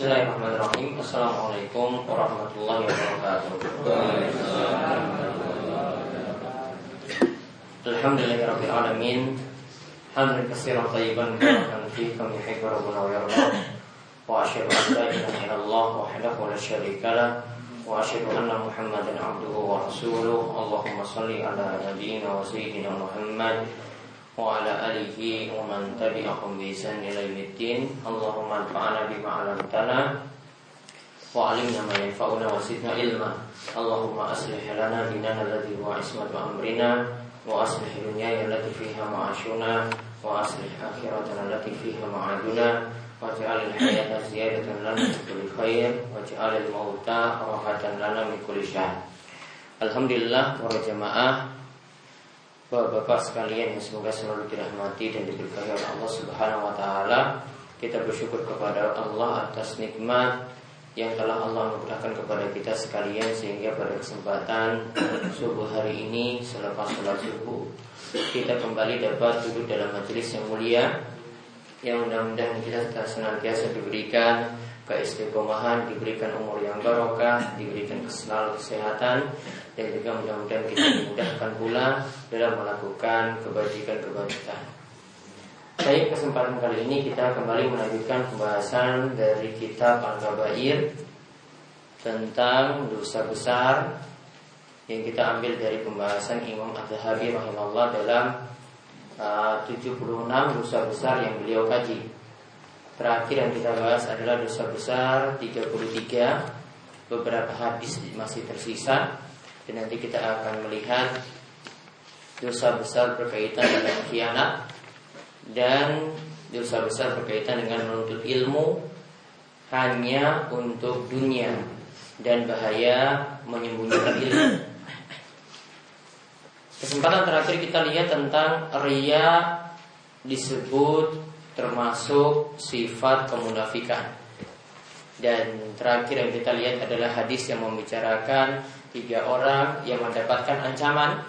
Bismillahirrahmanirrahim Assalamualaikum warahmatullahi wabarakatuh Alhamdulillahirrahmanirrahim Hamdan kasiran tayyiban Barakan fi kami hikmah Rabbuna wa yarda Wa asyadu an la ilaha illallah Wahdahu la syarika lah Wa asyadu anna muhammadan abduhu wa rasuluh Allahumma salli ala nabiyina wa sayyidina Muhammad وعلى آله ومن تبعهم بإحسان إلى يوم الدين اللهم انفعنا بما علمتنا وعلمنا ما ينفعنا وزدنا علما اللهم أصلح لنا ديننا الذي هو عصمة أمرنا وأصلح دنيانا التي فيها معاشنا وأصلح آخرتنا التي فيها معادنا واجعل الحياة زيادة لنا في كل خير واجعل الموت راحة لنا من كل شر Alhamdulillah para jamaah Bapak-bapak sekalian yang semoga selalu dirahmati dan diberkahi oleh Allah Subhanahu wa taala. Kita bersyukur kepada Allah atas nikmat yang telah Allah mudahkan kepada kita sekalian sehingga pada kesempatan subuh hari ini selepas sholat subuh kita kembali dapat duduk dalam majelis yang mulia yang mudah-mudahan kita senantiasa diberikan keistiqomahan, diberikan umur yang barokah, diberikan selalu kesehatan dan juga mudah-mudahan kita dimudahkan pula dalam melakukan kebajikan-kebajikan. Baik, kesempatan kali ini kita kembali melanjutkan pembahasan dari kitab Al-Gabair tentang dosa besar yang kita ambil dari pembahasan Imam Ad-Dhahabi rahimahullah dalam uh, 76 dosa besar yang beliau kaji. Terakhir yang kita bahas adalah dosa besar 33 Beberapa hadis masih tersisa Dan nanti kita akan melihat Dosa besar berkaitan dengan khianat Dan dosa besar berkaitan dengan menuntut ilmu Hanya untuk dunia Dan bahaya menyembunyikan ilmu. Kesempatan terakhir kita lihat tentang Ria disebut termasuk sifat kemunafikan. Dan terakhir yang kita lihat adalah hadis yang membicarakan tiga orang yang mendapatkan ancaman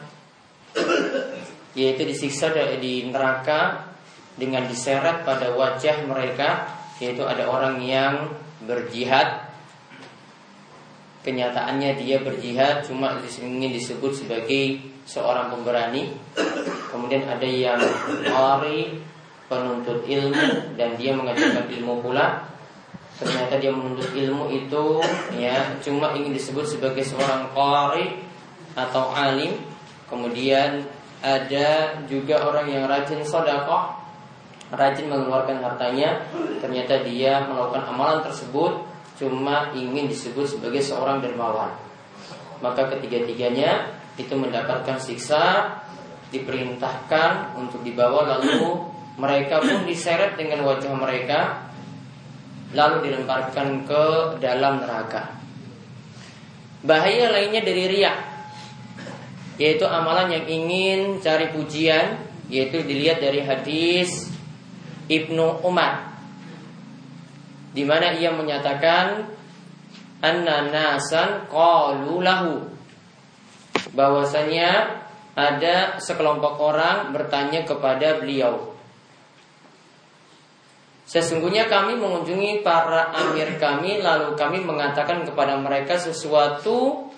yaitu disiksa di neraka dengan diseret pada wajah mereka yaitu ada orang yang berjihad kenyataannya dia berjihad cuma ingin disebut sebagai seorang pemberani kemudian ada yang lari penuntut ilmu dan dia mengajarkan ilmu pula. Ternyata dia menuntut ilmu itu ya cuma ingin disebut sebagai seorang qari atau alim. Kemudian ada juga orang yang rajin sodakoh rajin mengeluarkan hartanya. Ternyata dia melakukan amalan tersebut cuma ingin disebut sebagai seorang dermawan. Maka ketiga-tiganya itu mendapatkan siksa diperintahkan untuk dibawa lalu mereka pun diseret dengan wajah mereka lalu dilemparkan ke dalam neraka. Bahaya lainnya dari riak yaitu amalan yang ingin cari pujian yaitu dilihat dari hadis Ibnu Umar di mana ia menyatakan anna nasan qalu lahu bahwasanya ada sekelompok orang bertanya kepada beliau Sesungguhnya kami mengunjungi para amir kami lalu kami mengatakan kepada mereka sesuatu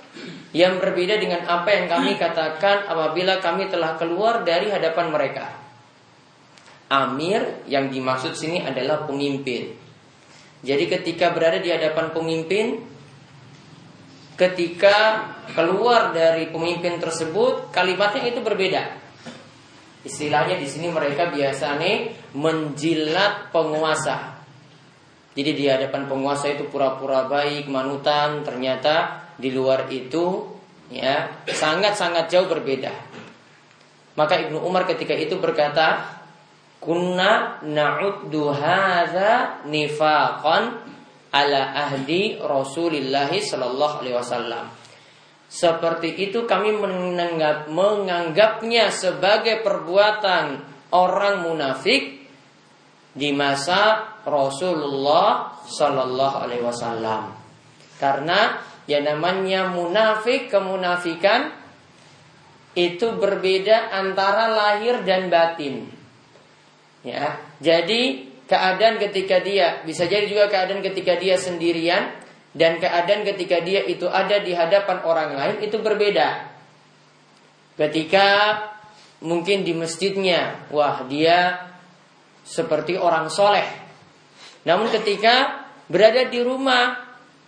yang berbeda dengan apa yang kami katakan apabila kami telah keluar dari hadapan mereka. Amir yang dimaksud sini adalah pemimpin. Jadi ketika berada di hadapan pemimpin, ketika keluar dari pemimpin tersebut, kalimatnya itu berbeda. Istilahnya di sini mereka biasanya menjilat penguasa. Jadi di hadapan penguasa itu pura-pura baik, manutan, ternyata di luar itu ya sangat-sangat jauh berbeda. Maka Ibnu Umar ketika itu berkata, "Kunna na'uddu hadza nifaqan ala ahdi Rasulillah sallallahu alaihi wasallam." Seperti itu kami menanggap, menganggapnya sebagai perbuatan orang munafik di masa Rasulullah Sallallahu Alaihi Wasallam. Karena yang namanya munafik kemunafikan itu berbeda antara lahir dan batin. Ya, jadi keadaan ketika dia bisa jadi juga keadaan ketika dia sendirian dan keadaan ketika dia itu ada di hadapan orang lain itu berbeda. Ketika mungkin di masjidnya, wah dia seperti orang soleh. Namun ketika berada di rumah,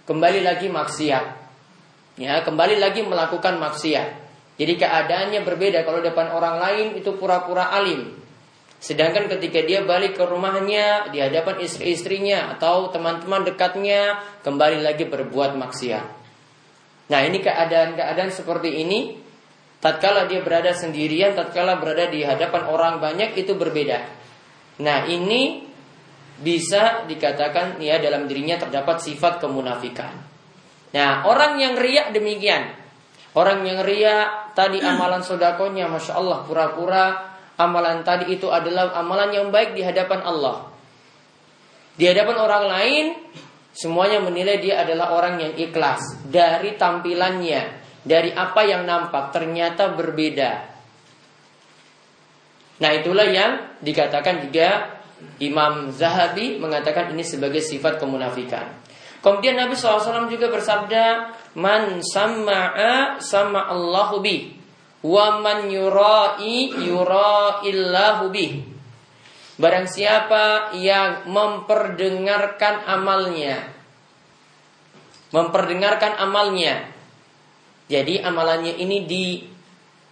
kembali lagi maksiat. Ya, kembali lagi melakukan maksiat. Jadi keadaannya berbeda. Kalau depan orang lain itu pura-pura alim. Sedangkan ketika dia balik ke rumahnya di hadapan istri-istrinya atau teman-teman dekatnya kembali lagi berbuat maksiat. Nah, ini keadaan-keadaan seperti ini tatkala dia berada sendirian, tatkala berada di hadapan orang banyak itu berbeda. Nah, ini bisa dikatakan ya dalam dirinya terdapat sifat kemunafikan. Nah, orang yang riak demikian. Orang yang riak tadi amalan sodakonya, masya Allah pura-pura amalan tadi itu adalah amalan yang baik di hadapan Allah. Di hadapan orang lain, semuanya menilai dia adalah orang yang ikhlas dari tampilannya, dari apa yang nampak ternyata berbeda. Nah itulah yang dikatakan juga Imam Zahabi mengatakan ini sebagai sifat kemunafikan. Kemudian Nabi SAW juga bersabda, Man sama'a sama Allahu bi, wa man yurai yuraillahu bi. Barang siapa yang memperdengarkan amalnya, memperdengarkan amalnya. Jadi amalannya ini di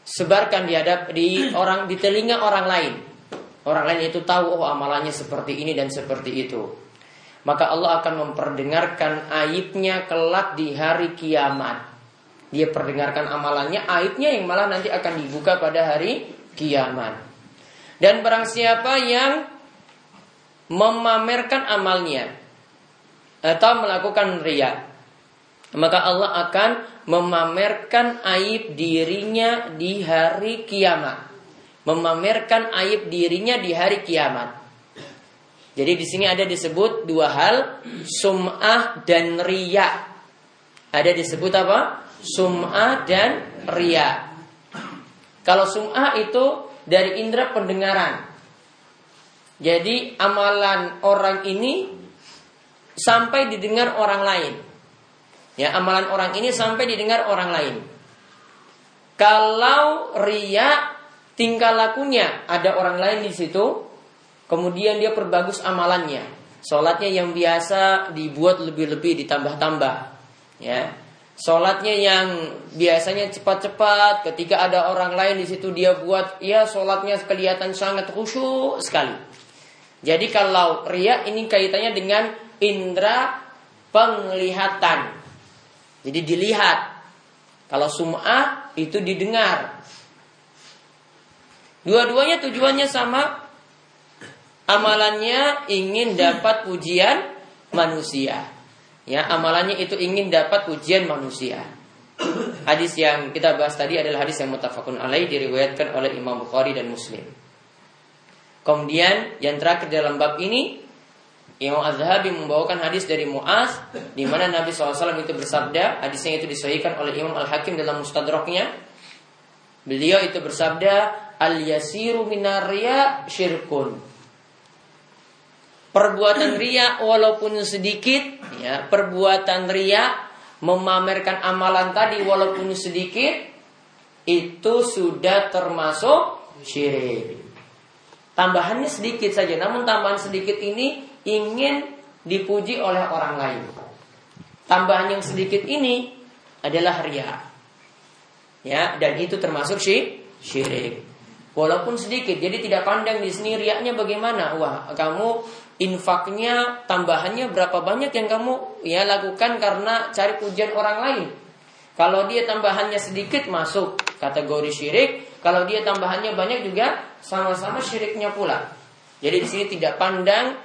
sebarkan di hadap di orang di telinga orang lain. Orang lain itu tahu oh amalannya seperti ini dan seperti itu. Maka Allah akan memperdengarkan aibnya kelak di hari kiamat. Dia perdengarkan amalannya, aibnya yang malah nanti akan dibuka pada hari kiamat. Dan barang siapa yang memamerkan amalnya atau melakukan riya, maka Allah akan memamerkan aib dirinya di hari kiamat. Memamerkan aib dirinya di hari kiamat. Jadi di sini ada disebut dua hal, sum'ah dan riya. Ada disebut apa? Sum'ah dan riya. Kalau sum'ah itu dari indera pendengaran. Jadi amalan orang ini sampai didengar orang lain. Ya, amalan orang ini sampai didengar orang lain. Kalau ria tingkah lakunya ada orang lain di situ, kemudian dia perbagus amalannya. Sholatnya yang biasa dibuat lebih-lebih ditambah-tambah. Ya, Sholatnya yang biasanya cepat-cepat, ketika ada orang lain di situ dia buat, ya sholatnya kelihatan sangat khusyuk sekali. Jadi kalau ria ini kaitannya dengan indera penglihatan. Jadi dilihat. Kalau sum'ah itu didengar. Dua-duanya tujuannya sama. Amalannya ingin dapat pujian manusia. Ya, amalannya itu ingin dapat pujian manusia. Hadis yang kita bahas tadi adalah hadis yang mutafakun alaih diriwayatkan oleh Imam Bukhari dan Muslim. Kemudian yang terakhir dalam bab ini Imam Az-Zahabi membawakan hadis dari Muaz di mana Nabi SAW itu bersabda, hadisnya itu disahihkan oleh Imam Al-Hakim dalam Mustadraknya. Beliau itu bersabda, "Al-yasiru minarya syirkun." Perbuatan ria walaupun sedikit, ya, perbuatan ria memamerkan amalan tadi walaupun sedikit itu sudah termasuk syirik. Tambahannya sedikit saja, namun tambahan sedikit ini ingin dipuji oleh orang lain. Tambahan yang sedikit ini adalah ria. Ya, dan itu termasuk syirik. Walaupun sedikit, jadi tidak pandang di sini riaknya bagaimana. Wah, kamu infaknya tambahannya berapa banyak yang kamu ya lakukan karena cari pujian orang lain. Kalau dia tambahannya sedikit masuk kategori syirik, kalau dia tambahannya banyak juga sama-sama syiriknya pula. Jadi di sini tidak pandang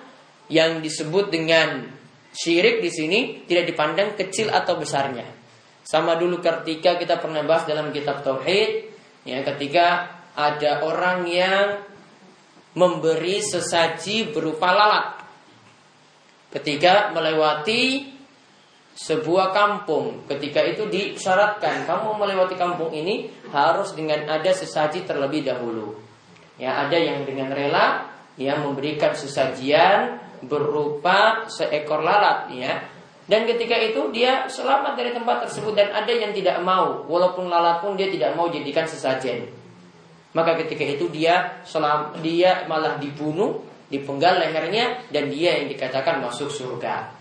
yang disebut dengan syirik di sini tidak dipandang kecil atau besarnya. Sama dulu ketika kita pernah bahas dalam kitab tauhid, ya ketika ada orang yang memberi sesaji berupa lalat. Ketika melewati sebuah kampung, ketika itu disyaratkan kamu melewati kampung ini harus dengan ada sesaji terlebih dahulu. Ya, ada yang dengan rela ya memberikan sesajian berupa seekor lalat ya dan ketika itu dia selamat dari tempat tersebut dan ada yang tidak mau walaupun lalat pun dia tidak mau jadikan sesajen. Maka ketika itu dia selam, dia malah dibunuh, dipenggal lehernya dan dia yang dikatakan masuk surga.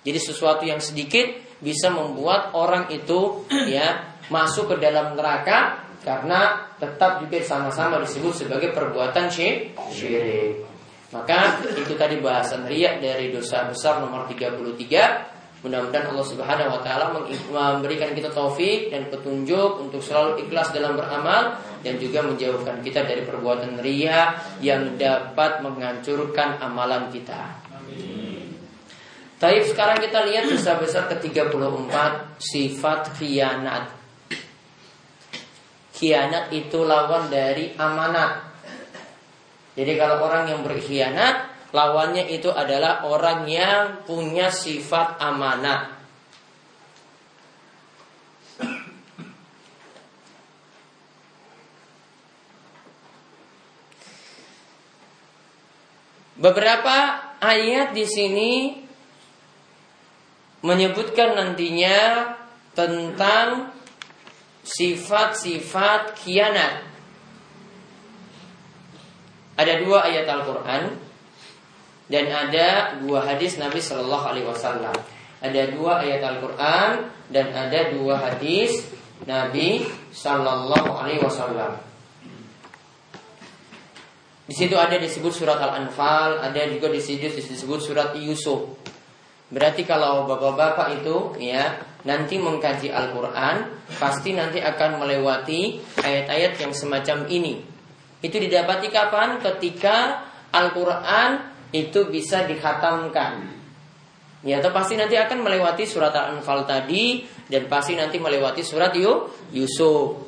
Jadi sesuatu yang sedikit bisa membuat orang itu ya masuk ke dalam neraka karena tetap juga sama-sama disebut sebagai perbuatan syirik. Maka itu tadi bahasan riak dari dosa besar nomor 33 Mudah-mudahan Allah Subhanahu wa taala memberikan kita taufik dan petunjuk untuk selalu ikhlas dalam beramal dan juga menjauhkan kita dari perbuatan ria yang dapat menghancurkan amalan kita. Taib sekarang kita lihat dosa besar ke-34 sifat khianat. Khianat itu lawan dari amanat. Jadi kalau orang yang berkhianat Lawannya itu adalah orang yang punya sifat amanah. Beberapa ayat di sini menyebutkan nantinya tentang sifat-sifat khianat. Ada dua ayat Al-Quran dan ada dua hadis Nabi Shallallahu Alaihi Wasallam. Ada dua ayat Al-Quran dan ada dua hadis Nabi Shallallahu Alaihi Wasallam. Di situ ada disebut surat Al-Anfal, ada juga di situ disebut surat Yusuf. Berarti kalau bapak-bapak itu ya nanti mengkaji Al-Quran, pasti nanti akan melewati ayat-ayat yang semacam ini. Itu didapati kapan? Ketika Al-Quran itu bisa dikhatamkan. Ya, atau pasti nanti akan melewati surat Al-Anfal tadi dan pasti nanti melewati surat Yusuf.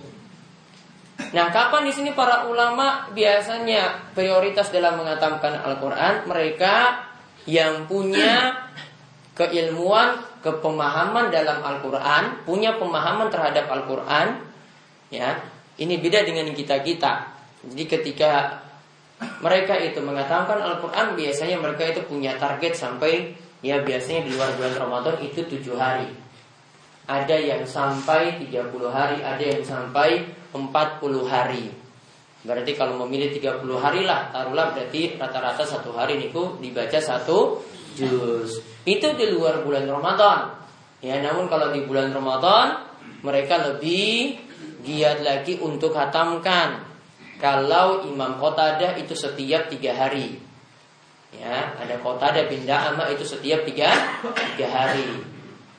Nah, kapan di sini para ulama biasanya prioritas dalam menghatamkan Al-Qur'an mereka yang punya keilmuan, kepemahaman dalam Al-Qur'an, punya pemahaman terhadap Al-Qur'an, ya. Ini beda dengan kita-kita. Jadi ketika mereka itu mengatakan Al-Quran biasanya mereka itu punya target sampai ya biasanya di luar bulan Ramadan itu tujuh hari. Ada yang sampai 30 hari, ada yang sampai 40 hari. Berarti kalau memilih 30 hari lah, taruhlah berarti rata-rata satu hari niku dibaca satu juz. Itu di luar bulan Ramadan. Ya, namun kalau di bulan Ramadan mereka lebih giat lagi untuk hatamkan kalau Imam Qatadah itu setiap tiga hari. Ya, ada Qatadah bin Da'ama itu setiap tiga, tiga hari.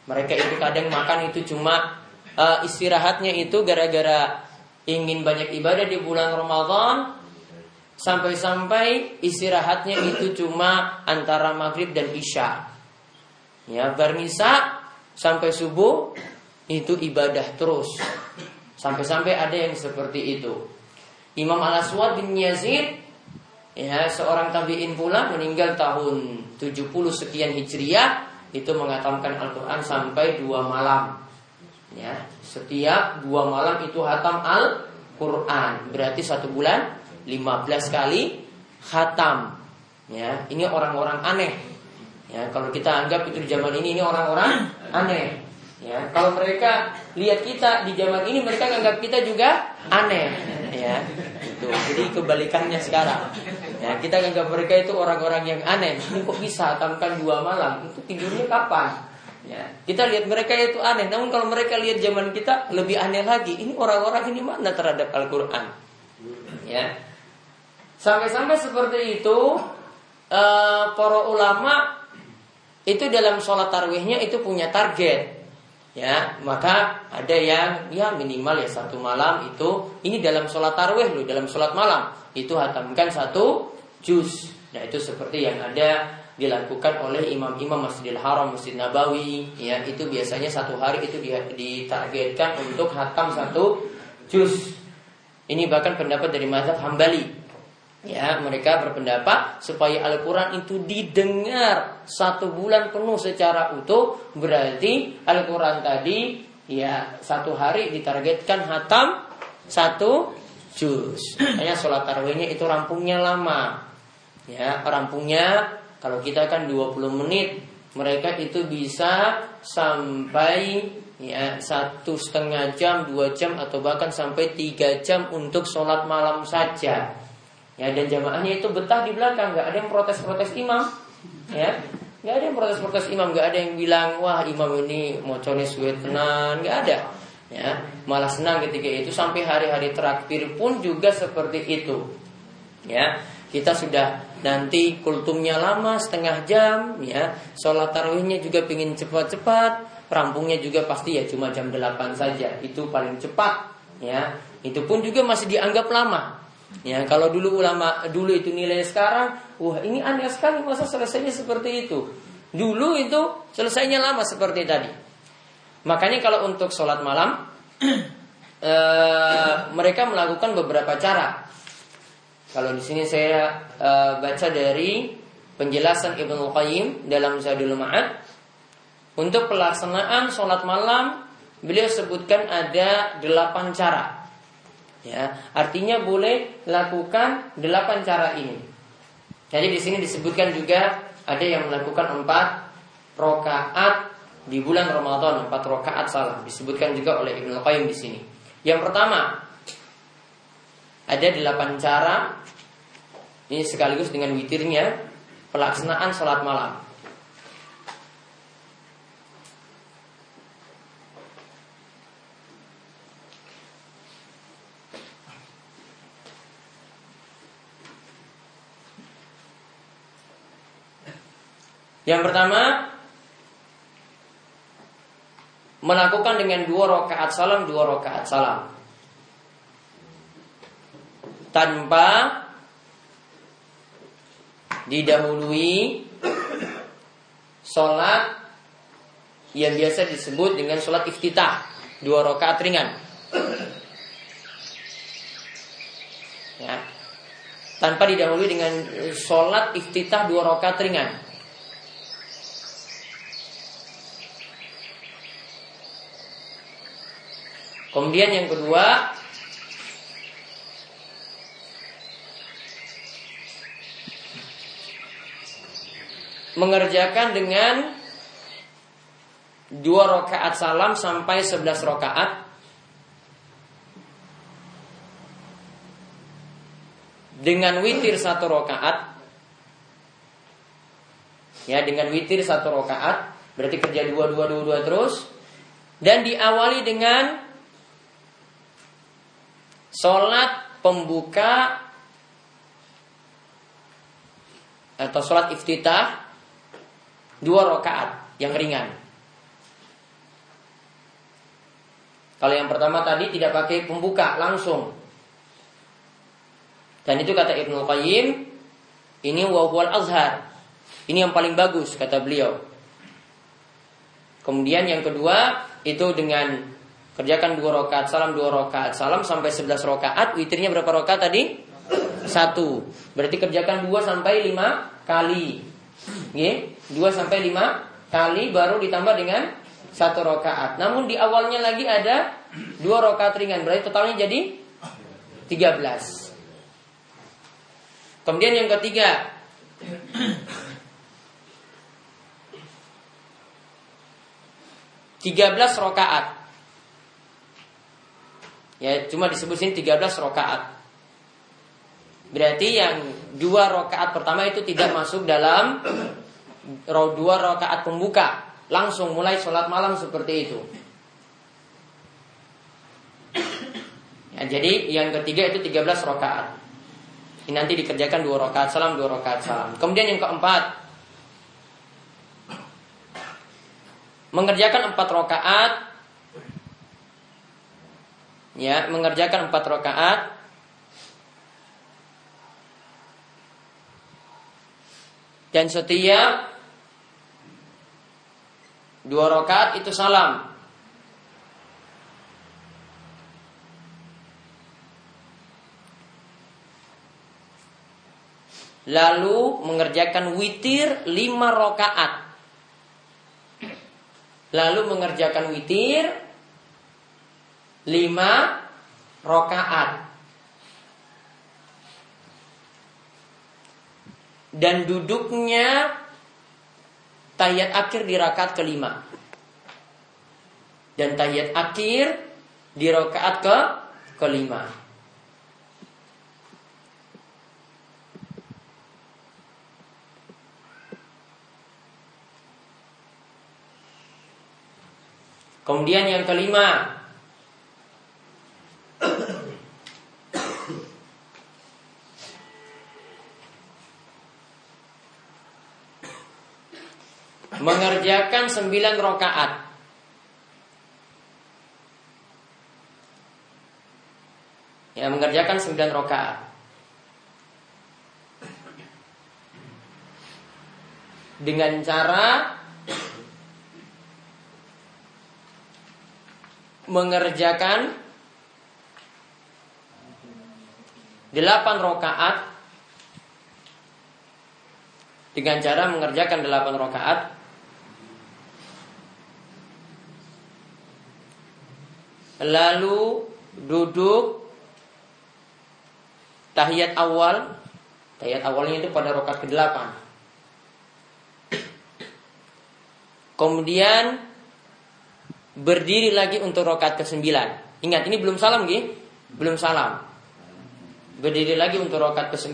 Mereka itu kadang makan itu cuma uh, istirahatnya itu gara-gara ingin banyak ibadah di bulan Ramadan sampai-sampai istirahatnya itu cuma antara maghrib dan isya. Ya, bernisa sampai subuh itu ibadah terus. Sampai-sampai ada yang seperti itu. Imam Al-Aswad bin Yazid ya seorang tabi'in pula meninggal tahun 70 sekian Hijriah itu mengatakan Al-Qur'an sampai dua malam. Ya, setiap dua malam itu hatam Al-Qur'an. Berarti satu bulan 15 kali hatam. Ya, ini orang-orang aneh. Ya, kalau kita anggap itu di zaman ini ini orang-orang aneh. Ya, kalau mereka lihat kita di zaman ini mereka anggap kita juga aneh ya itu jadi kebalikannya sekarang ya kita anggap mereka itu orang-orang yang aneh ini kok bisa tamkan dua malam itu tidurnya kapan ya. Kita lihat mereka itu aneh. Namun kalau mereka lihat zaman kita lebih aneh lagi. Ini orang-orang ini mana terhadap Al-Quran? Ya. Sampai-sampai seperti itu uh, para ulama itu dalam sholat tarwihnya itu punya target. Ya maka ada yang ya minimal ya satu malam itu ini dalam sholat tarwih loh dalam sholat malam. Itu hatamkan satu juz. Nah itu seperti yang ada dilakukan oleh imam-imam Masjidil Haram, Masjid Nabawi ya itu biasanya satu hari itu ditargetkan untuk hatam satu juz ini bahkan pendapat dari mazhab Hambali Ya, mereka berpendapat supaya Al-Quran itu didengar satu bulan penuh secara utuh, berarti Al-Quran tadi ya satu hari ditargetkan hatam satu juz. Hanya sholat tarawihnya itu rampungnya lama. Ya, rampungnya kalau kita kan 20 menit, mereka itu bisa sampai ya satu setengah jam, dua jam atau bahkan sampai tiga jam untuk sholat malam saja. Ya dan jamaahnya itu betah di belakang, nggak ada yang protes-protes imam, ya nggak ada yang protes-protes imam, nggak ada yang bilang wah imam ini mocornya suwe tenan, nggak ada. Ya malah senang ketika itu sampai hari-hari terakhir pun juga seperti itu. Ya kita sudah nanti kultumnya lama setengah jam ya. Sholat tarawihnya juga ingin cepat-cepat rampungnya juga pasti ya cuma jam 8 saja. Itu paling cepat ya. Itu pun juga masih dianggap lama ya. Kalau dulu ulama dulu itu nilai sekarang wah ini aneh sekali masa selesainya seperti itu. Dulu itu selesainya lama seperti tadi. Makanya kalau untuk sholat malam eh, mereka melakukan beberapa cara kalau di sini saya uh, baca dari penjelasan Ibnu Qayyim dalam Zadul Ma'ad untuk pelaksanaan sholat malam beliau sebutkan ada delapan cara. Ya, artinya boleh lakukan delapan cara ini. Jadi di sini disebutkan juga ada yang melakukan empat rokaat di bulan Ramadan, empat rokaat salam disebutkan juga oleh Ibnu Qayyim di sini. Yang pertama ada delapan cara ini sekaligus dengan witirnya pelaksanaan sholat malam. Yang pertama melakukan dengan dua rakaat salam, dua rakaat salam tanpa didahului sholat yang biasa disebut dengan sholat iftitah dua rakaat ringan. Ya. Tanpa didahului dengan sholat iftitah dua rakaat ringan. Kemudian yang kedua mengerjakan dengan dua rakaat salam sampai sebelas rakaat. Dengan witir satu rakaat. Ya dengan witir satu rakaat. Berarti kerja dua dua dua dua terus. Dan diawali dengan sholat pembuka atau sholat iftitah dua rakaat yang ringan. Kalau yang pertama tadi tidak pakai pembuka langsung. Dan itu kata Ibnu Qayyim, ini wawal azhar. Ini yang paling bagus kata beliau. Kemudian yang kedua itu dengan kerjakan dua rakaat salam dua rakaat salam sampai sebelas rakaat. Witirnya berapa rakaat tadi? Satu. Berarti kerjakan dua sampai lima kali. Oke, 2 sampai 5 kali baru ditambah dengan satu rakaat. Namun di awalnya lagi ada dua rakaat ringan, berarti totalnya jadi 13. Kemudian yang ketiga tiga belas rokaat. Ya, cuma disebut sini tiga belas rokaat. Berarti yang dua rakaat pertama itu tidak masuk dalam dua rakaat pembuka. Langsung mulai sholat malam seperti itu. Ya, jadi yang ketiga itu 13 rakaat. Ini nanti dikerjakan dua rakaat salam, dua rakaat salam. Kemudian yang keempat, mengerjakan empat rakaat, ya, mengerjakan empat rakaat Dan setiap dua rakaat itu salam. Lalu mengerjakan witir lima rakaat. Lalu mengerjakan witir lima rakaat. Dan duduknya tahiyat akhir di rakaat kelima. Dan tahiyat akhir di rakaat ke kelima. Kemudian yang kelima mengerjakan sembilan rokaat. Ya, mengerjakan sembilan rokaat. Dengan cara mengerjakan delapan rokaat dengan cara mengerjakan delapan rokaat lalu duduk. Tahiyat awal. Tahiyat awalnya itu pada rokat ke-8 kemudian berdiri lagi untuk rokat ke-9 ingat ini belum salam gih belum salam. Berdiri lagi untuk rokat ke-9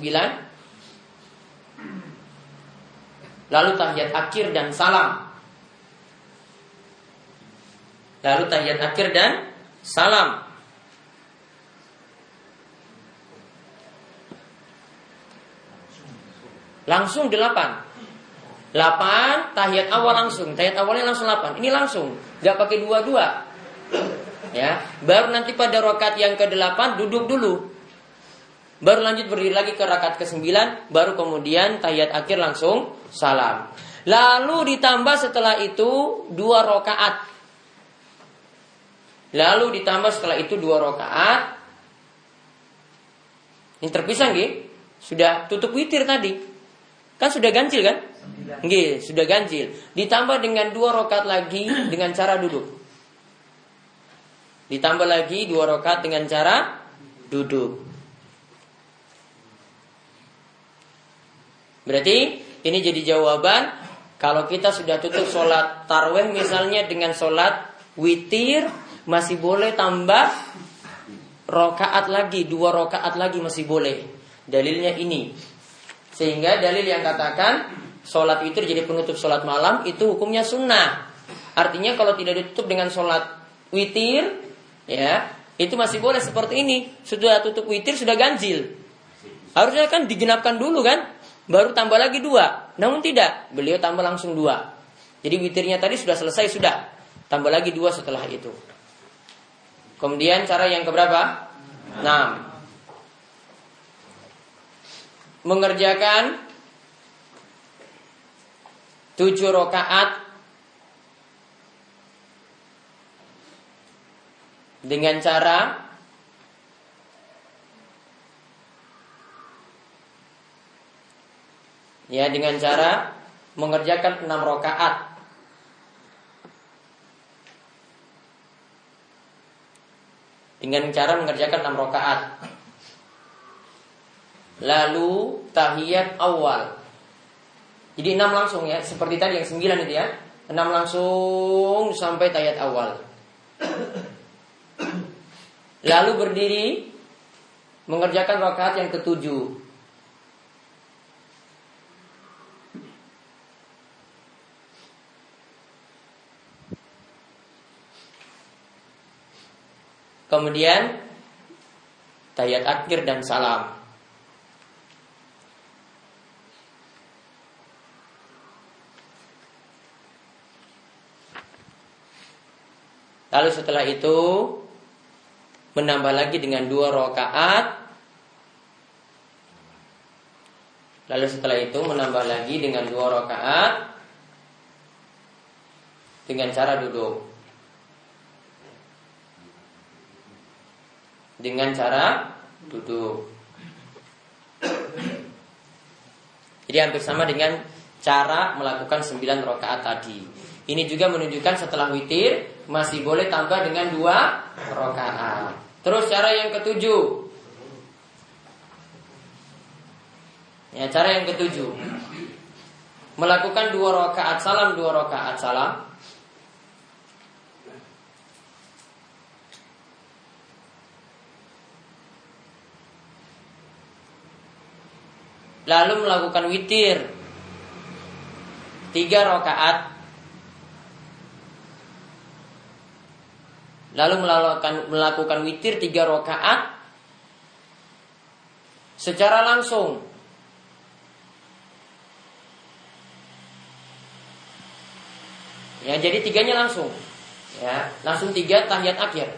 lalu tahiyat akhir dan salam. Lalu tahiyat akhir dan salam. Langsung delapan. Delapan, tahiyat awal langsung. Tahiyat awalnya langsung delapan. Ini langsung. Gak pakai dua-dua. Ya, baru nanti pada rokat yang ke delapan duduk dulu. Baru lanjut berdiri lagi ke rokat ke sembilan, baru kemudian tahiyat akhir langsung salam. Lalu ditambah setelah itu dua rokaat Lalu ditambah setelah itu dua rakaat. Ini terpisah nggih? Sudah tutup witir tadi. Kan sudah ganjil kan? Nggih, sudah ganjil. Ditambah dengan dua rakaat lagi dengan cara duduk. Ditambah lagi dua rakaat dengan cara duduk. Berarti ini jadi jawaban kalau kita sudah tutup sholat tarweh misalnya dengan sholat witir masih boleh tambah rokaat lagi, dua rokaat lagi masih boleh. Dalilnya ini. Sehingga dalil yang katakan sholat itu jadi penutup sholat malam itu hukumnya sunnah. Artinya kalau tidak ditutup dengan sholat witir, ya itu masih boleh seperti ini. Sudah tutup witir sudah ganjil. Harusnya kan digenapkan dulu kan, baru tambah lagi dua. Namun tidak, beliau tambah langsung dua. Jadi witirnya tadi sudah selesai sudah, tambah lagi dua setelah itu. Kemudian cara yang keberapa? 6. Mengerjakan tujuh rakaat dengan cara ya dengan cara mengerjakan enam rakaat dengan cara mengerjakan enam rakaat. Lalu tahiyat awal. Jadi enam langsung ya, seperti tadi yang sembilan itu ya. Enam langsung sampai tahiyat awal. Lalu berdiri mengerjakan rakaat yang ketujuh. Kemudian tayat akhir dan salam. Lalu setelah itu menambah lagi dengan dua rakaat. Lalu setelah itu menambah lagi dengan dua rakaat dengan cara duduk. Dengan cara duduk. Jadi hampir sama dengan cara melakukan 9 rakaat tadi. Ini juga menunjukkan setelah witir masih boleh tambah dengan dua rakaat. Terus cara yang ketujuh. Ya, cara yang ketujuh. Melakukan dua rakaat salam, dua rakaat salam. Lalu melakukan witir tiga rakaat lalu melakukan melakukan witir tiga rakaat secara langsung. Ya, jadi tiganya langsung. Ya, langsung tiga tahiyat akhir.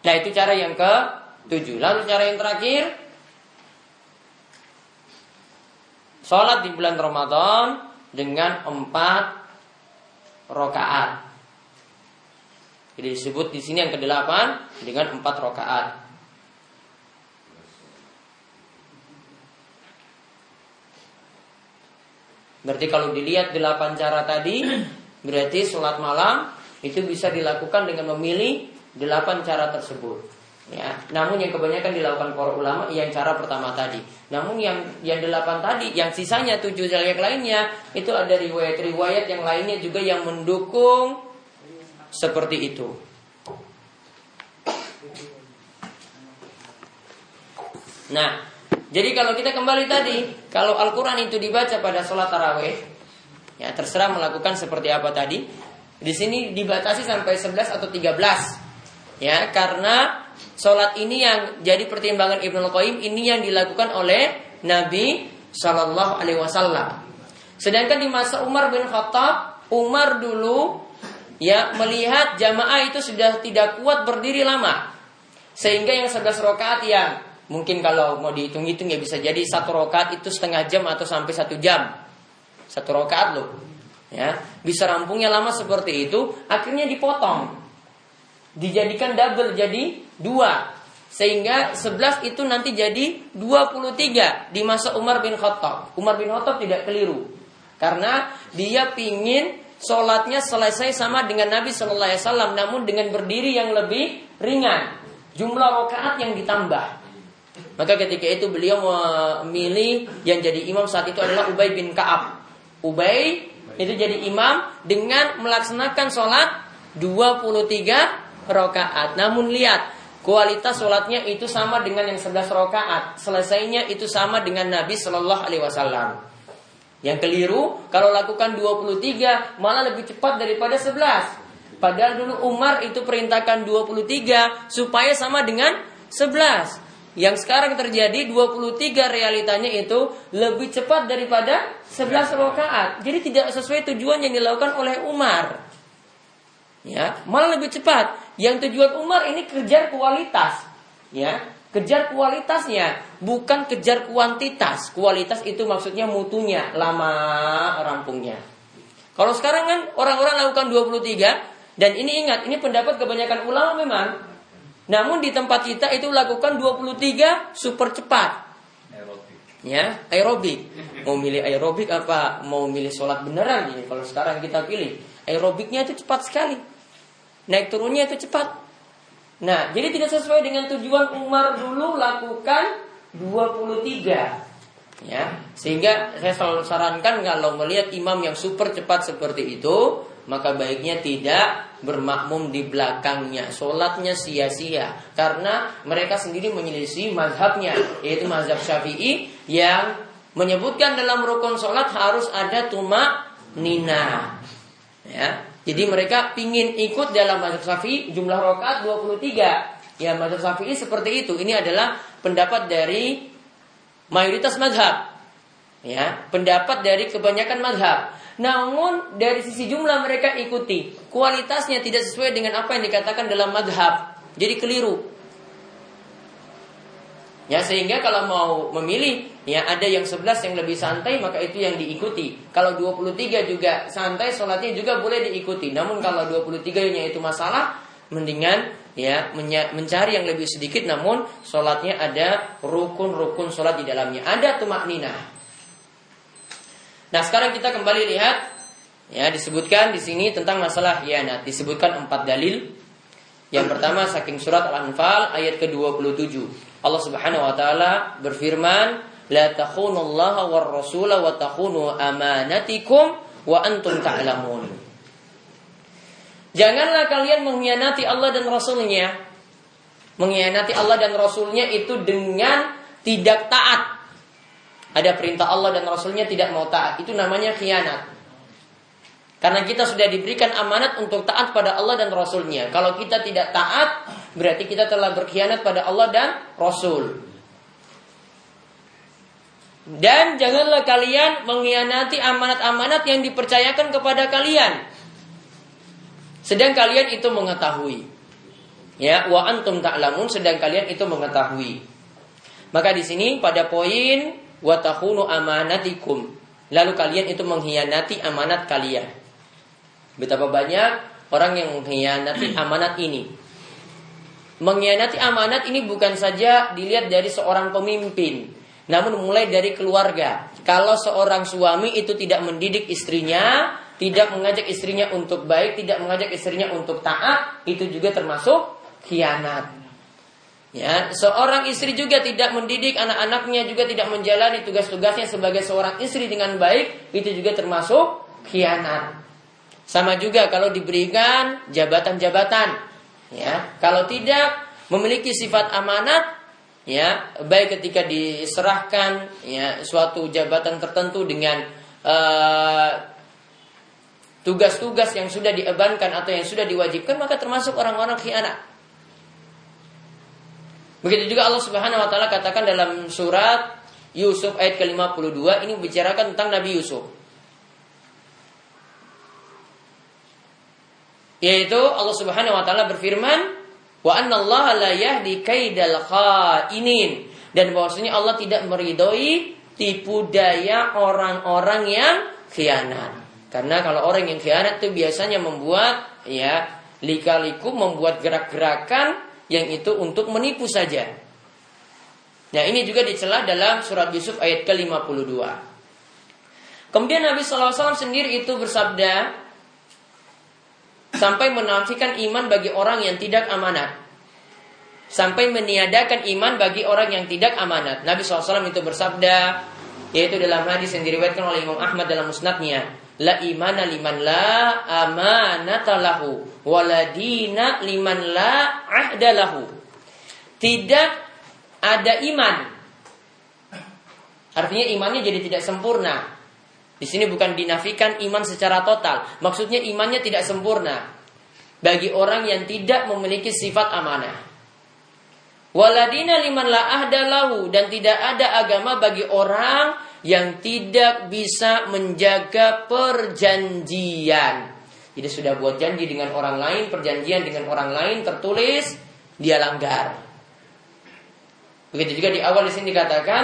Nah, itu cara yang ke tujuh. Lalu cara yang terakhir Sholat di bulan Ramadan dengan empat rokaat. Jadi disebut di sini yang kedelapan dengan empat rokaat. Berarti kalau dilihat delapan cara tadi, berarti sholat malam itu bisa dilakukan dengan memilih delapan cara tersebut. Ya, namun yang kebanyakan dilakukan para ulama yang cara pertama tadi. Namun yang yang delapan tadi, yang sisanya tujuh yang lainnya itu ada riwayat-riwayat yang lainnya juga yang mendukung seperti itu. Nah, jadi kalau kita kembali tadi, kalau Al-Quran itu dibaca pada sholat taraweh, ya terserah melakukan seperti apa tadi. Di sini dibatasi sampai 11 atau 13. Ya, karena sholat ini yang jadi pertimbangan Ibnu Qayyim ini yang dilakukan oleh Nabi Shallallahu Alaihi Wasallam. Sedangkan di masa Umar bin Khattab, Umar dulu ya melihat jamaah itu sudah tidak kuat berdiri lama. Sehingga yang 11 rakaat yang mungkin kalau mau dihitung-hitung ya bisa jadi satu rakaat itu setengah jam atau sampai satu jam. Satu rakaat loh ya. Bisa rampungnya lama seperti itu akhirnya dipotong dijadikan double jadi dua sehingga 11 itu nanti jadi 23 di masa Umar bin Khattab Umar bin Khattab tidak keliru karena dia pingin Sholatnya selesai sama dengan Nabi Shallallahu Alaihi Wasallam, namun dengan berdiri yang lebih ringan. Jumlah rakaat yang ditambah. Maka ketika itu beliau memilih yang jadi imam saat itu adalah Ubay bin Kaab. Ubay itu jadi imam dengan melaksanakan sholat 23 rakaat. Namun lihat kualitas sholatnya itu sama dengan yang 11 rakaat. Selesainya itu sama dengan Nabi Shallallahu Alaihi Wasallam. Yang keliru kalau lakukan 23 malah lebih cepat daripada 11. Padahal dulu Umar itu perintahkan 23 supaya sama dengan 11. Yang sekarang terjadi 23 realitanya itu lebih cepat daripada 11 rakaat. Jadi tidak sesuai tujuan yang dilakukan oleh Umar. Ya, malah lebih cepat. Yang tujuan Umar ini kejar kualitas. Ya, Kejar kualitasnya, bukan kejar kuantitas. Kualitas itu maksudnya mutunya, lama rampungnya. Kalau sekarang kan orang-orang lakukan 23 dan ini ingat, ini pendapat kebanyakan ulama memang. Namun di tempat kita itu lakukan 23 super cepat. Aerobik. Ya, aerobik. Mau milih aerobik apa mau milih sholat beneran ini? Kalau sekarang kita pilih aerobiknya itu cepat sekali. Naik turunnya itu cepat. Nah, jadi tidak sesuai dengan tujuan Umar dulu lakukan 23. Ya, sehingga saya selalu sarankan kalau melihat imam yang super cepat seperti itu, maka baiknya tidak bermakmum di belakangnya. Sholatnya sia-sia karena mereka sendiri menyelisih mazhabnya, yaitu mazhab Syafi'i yang menyebutkan dalam rukun sholat harus ada tuma nina. Ya, jadi mereka pingin ikut dalam mazhab Syafi'i jumlah rokaat 23. Ya mazhab Syafi'i seperti itu. Ini adalah pendapat dari mayoritas mazhab. Ya, pendapat dari kebanyakan mazhab. Namun dari sisi jumlah mereka ikuti, kualitasnya tidak sesuai dengan apa yang dikatakan dalam mazhab. Jadi keliru. Ya sehingga kalau mau memilih ya ada yang 11 yang lebih santai maka itu yang diikuti. Kalau 23 juga santai sholatnya juga boleh diikuti. Namun kalau 23-nya itu masalah mendingan ya mencari yang lebih sedikit namun sholatnya ada rukun-rukun sholat di dalamnya. Ada tumak nina. Nah sekarang kita kembali lihat ya disebutkan di sini tentang masalah hianat. Disebutkan empat dalil. Yang pertama saking surat Al-Anfal ayat ke-27. Allah Subhanahu wa taala berfirman, "La takhunullaha war rasula wa takhunu amanatikum wa antum ta'lamun." Janganlah kalian mengkhianati Allah dan Rasulnya. Mengkhianati Allah dan Rasulnya itu dengan tidak taat. Ada perintah Allah dan Rasulnya tidak mau taat. Itu namanya khianat. Karena kita sudah diberikan amanat untuk taat pada Allah dan Rasulnya. Kalau kita tidak taat, berarti kita telah berkhianat pada Allah dan Rasul. Dan janganlah kalian mengkhianati amanat-amanat yang dipercayakan kepada kalian. Sedang kalian itu mengetahui. Ya, wa antum ta'lamun sedang kalian itu mengetahui. Maka di sini pada poin wa amanatikum. Lalu kalian itu mengkhianati amanat kalian. Betapa banyak orang yang mengkhianati amanat ini. Mengkhianati amanat ini bukan saja dilihat dari seorang pemimpin, namun mulai dari keluarga. Kalau seorang suami itu tidak mendidik istrinya, tidak mengajak istrinya untuk baik, tidak mengajak istrinya untuk taat, itu juga termasuk khianat. Ya, seorang istri juga tidak mendidik anak-anaknya juga tidak menjalani tugas-tugasnya sebagai seorang istri dengan baik, itu juga termasuk khianat. Sama juga kalau diberikan jabatan-jabatan, ya. Kalau tidak memiliki sifat amanat, ya, baik ketika diserahkan ya suatu jabatan tertentu dengan eh, tugas-tugas yang sudah diebankan atau yang sudah diwajibkan, maka termasuk orang-orang khianat. Begitu juga Allah Subhanahu wa taala katakan dalam surat Yusuf ayat ke-52 ini bicarakan tentang Nabi Yusuf. Yaitu Allah Subhanahu wa taala berfirman, "Wa anna Allah la yahdi kaidal khainin." Dan bahwasanya Allah tidak meridhoi tipu daya orang-orang yang khianat. Karena kalau orang yang khianat itu biasanya membuat ya lika-liku membuat gerak-gerakan yang itu untuk menipu saja. Nah ini juga dicela dalam surat Yusuf ayat ke-52. Kemudian Nabi SAW sendiri itu bersabda, sampai menafikan iman bagi orang yang tidak amanat. Sampai meniadakan iman bagi orang yang tidak amanat. Nabi SAW itu bersabda, yaitu dalam hadis yang diriwayatkan oleh Imam Ahmad dalam musnadnya, La imana liman la amanata lahu, waladina liman la ahda lahu. Tidak ada iman. Artinya imannya jadi tidak sempurna di sini bukan dinafikan iman secara total. Maksudnya imannya tidak sempurna bagi orang yang tidak memiliki sifat amanah. Waladina liman la ahdalahu dan tidak ada agama bagi orang yang tidak bisa menjaga perjanjian. Jadi sudah buat janji dengan orang lain, perjanjian dengan orang lain tertulis, dia langgar. Begitu juga di awal di sini dikatakan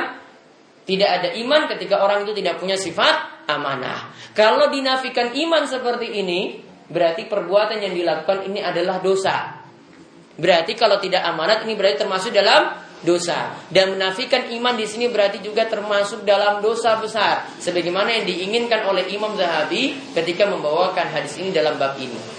tidak ada iman ketika orang itu tidak punya sifat amanah. Kalau dinafikan iman seperti ini, berarti perbuatan yang dilakukan ini adalah dosa. Berarti kalau tidak amanat ini berarti termasuk dalam dosa. Dan menafikan iman di sini berarti juga termasuk dalam dosa besar. Sebagaimana yang diinginkan oleh Imam Zahabi ketika membawakan hadis ini dalam bab ini.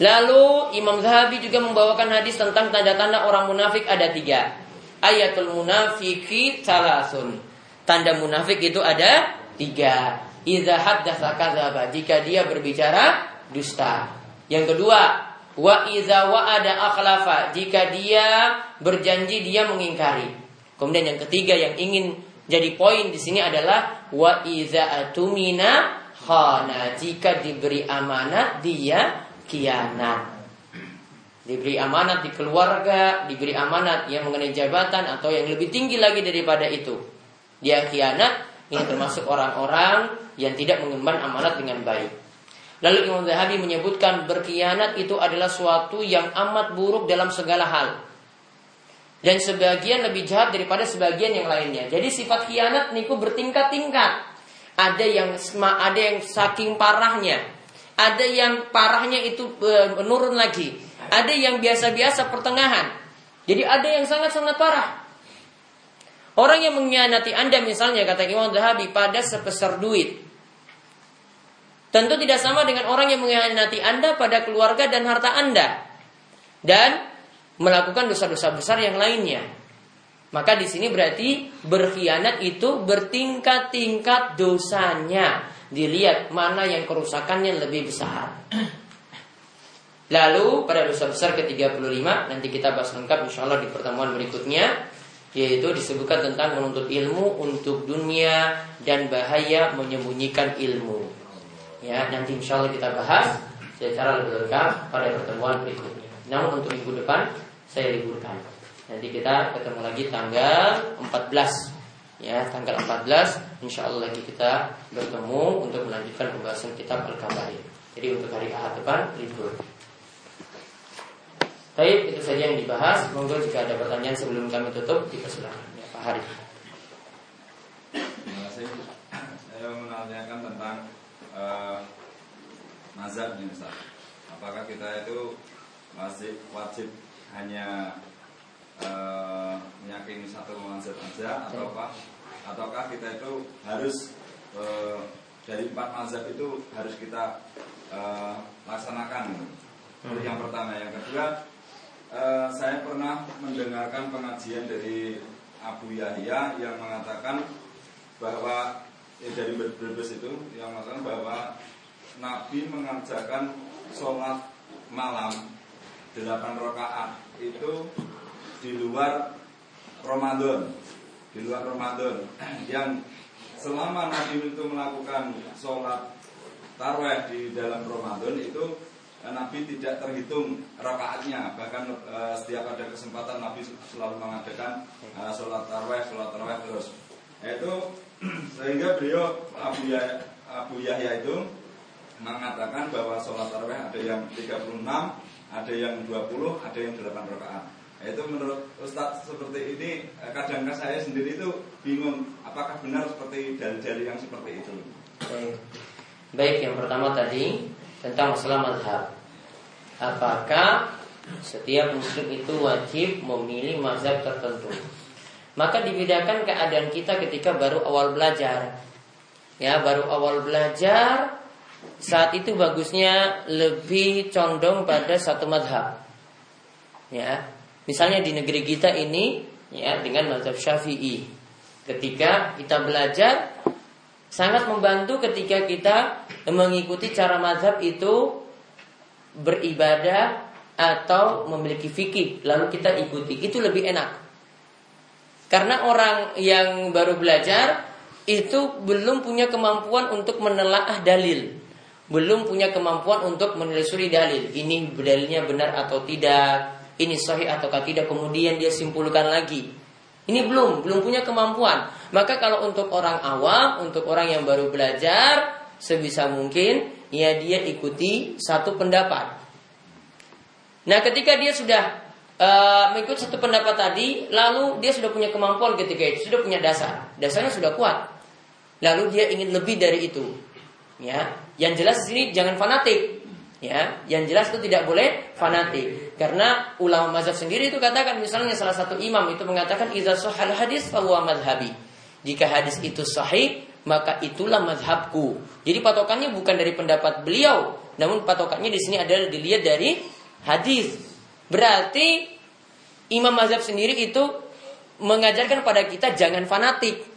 Lalu Imam Zahabi juga membawakan hadis tentang tanda-tanda orang munafik ada tiga. Ayatul munafiki salasun. Tanda munafik itu ada Tiga, idza haddatsa kadzaba, jika dia berbicara dusta. Yang kedua, wa idza wa'ada akhlafa, jika dia berjanji dia mengingkari. Kemudian yang ketiga yang ingin jadi poin di sini adalah wa idza atumina khana, jika diberi amanat dia kianat. Diberi amanat di keluarga, diberi amanat yang mengenai jabatan atau yang lebih tinggi lagi daripada itu. Dia kianat, ini termasuk orang-orang yang tidak mengemban amanat dengan baik. Lalu Imam Zahabi menyebutkan berkhianat itu adalah suatu yang amat buruk dalam segala hal. Dan sebagian lebih jahat daripada sebagian yang lainnya. Jadi sifat khianat niku bertingkat-tingkat. Ada yang ada yang saking parahnya. Ada yang parahnya itu e, menurun lagi. Ada yang biasa-biasa pertengahan. Jadi ada yang sangat-sangat parah. Orang yang mengkhianati Anda misalnya kata Imam Zahabi pada sebesar duit. Tentu tidak sama dengan orang yang mengkhianati Anda pada keluarga dan harta Anda. Dan melakukan dosa-dosa besar yang lainnya. Maka di sini berarti berkhianat itu bertingkat-tingkat dosanya. Dilihat mana yang kerusakannya lebih besar. Lalu pada dosa besar ke-35 nanti kita bahas lengkap insya Allah di pertemuan berikutnya yaitu disebutkan tentang menuntut ilmu untuk dunia dan bahaya menyembunyikan ilmu. Ya, nanti insya Allah kita bahas secara lebih lengkap pada pertemuan berikutnya. Namun untuk minggu depan saya liburkan. Nanti kita ketemu lagi tanggal 14 ya tanggal 14 insya Allah lagi kita bertemu untuk melanjutkan pembahasan kitab Al-Kabair. Jadi untuk hari Ahad depan libur. Baik, itu saja yang dibahas. Monggo jika ada pertanyaan sebelum kami tutup, dipersilakan. Ya, Pak Hari. Terima kasih. Saya menanyakan tentang uh, mazhab nih Ustaz. Apakah kita itu masih wajib hanya uh, meyakini satu mazhab saja ataukah ataukah kita itu harus uh, dari empat mazhab itu harus kita uh, laksanakan. Itu yang pertama, yang kedua Eh, saya pernah mendengarkan pengajian dari Abu Yahya yang mengatakan bahwa eh, dari Brebes itu yang mengatakan bahwa Nabi mengajarkan sholat malam delapan rakaat itu di luar Ramadan. Di luar Ramadan. Yang selama Nabi itu melakukan sholat taraweh di dalam Ramadan itu Nabi tidak terhitung rakaatnya. Bahkan e, setiap ada kesempatan Nabi selalu mengadakan e, sholat taraweh sholat taraweh terus. Itu sehingga beliau Abu Yahya, Abu Yahya itu mengatakan bahwa sholat taraweh ada yang 36 ada yang 20 ada yang 8 rakaat. Itu menurut Ustadz seperti ini kadang-kadang saya sendiri itu bingung apakah benar seperti dalil-dalil yang seperti itu. Baik, yang pertama tadi tentang masalah madhab. Apakah setiap muslim itu wajib memilih mazhab tertentu? Maka dibedakan keadaan kita ketika baru awal belajar. Ya, baru awal belajar saat itu bagusnya lebih condong pada satu madhab. Ya, misalnya di negeri kita ini ya dengan mazhab Syafi'i. Ketika kita belajar sangat membantu ketika kita mengikuti cara mazhab itu beribadah atau memiliki fikih lalu kita ikuti. Itu lebih enak. Karena orang yang baru belajar itu belum punya kemampuan untuk menelaah dalil. Belum punya kemampuan untuk menelusuri dalil. Ini dalilnya benar atau tidak ini sahih atau tidak kemudian dia simpulkan lagi ini belum belum punya kemampuan maka kalau untuk orang awam untuk orang yang baru belajar sebisa mungkin ya dia ikuti satu pendapat. Nah, ketika dia sudah uh, mengikuti satu pendapat tadi, lalu dia sudah punya kemampuan ketika itu, sudah punya dasar, dasarnya sudah kuat. Lalu dia ingin lebih dari itu. Ya, yang jelas di sini jangan fanatik. Ya, yang jelas itu tidak boleh fanatik. Karena ulama mazhab sendiri itu katakan misalnya salah satu imam itu mengatakan idza sahal hadis bahwa madhabi. Jika hadis itu sahih, maka itulah mazhabku. Jadi patokannya bukan dari pendapat beliau, namun patokannya di sini adalah dilihat dari hadis. Berarti imam mazhab sendiri itu mengajarkan pada kita jangan fanatik.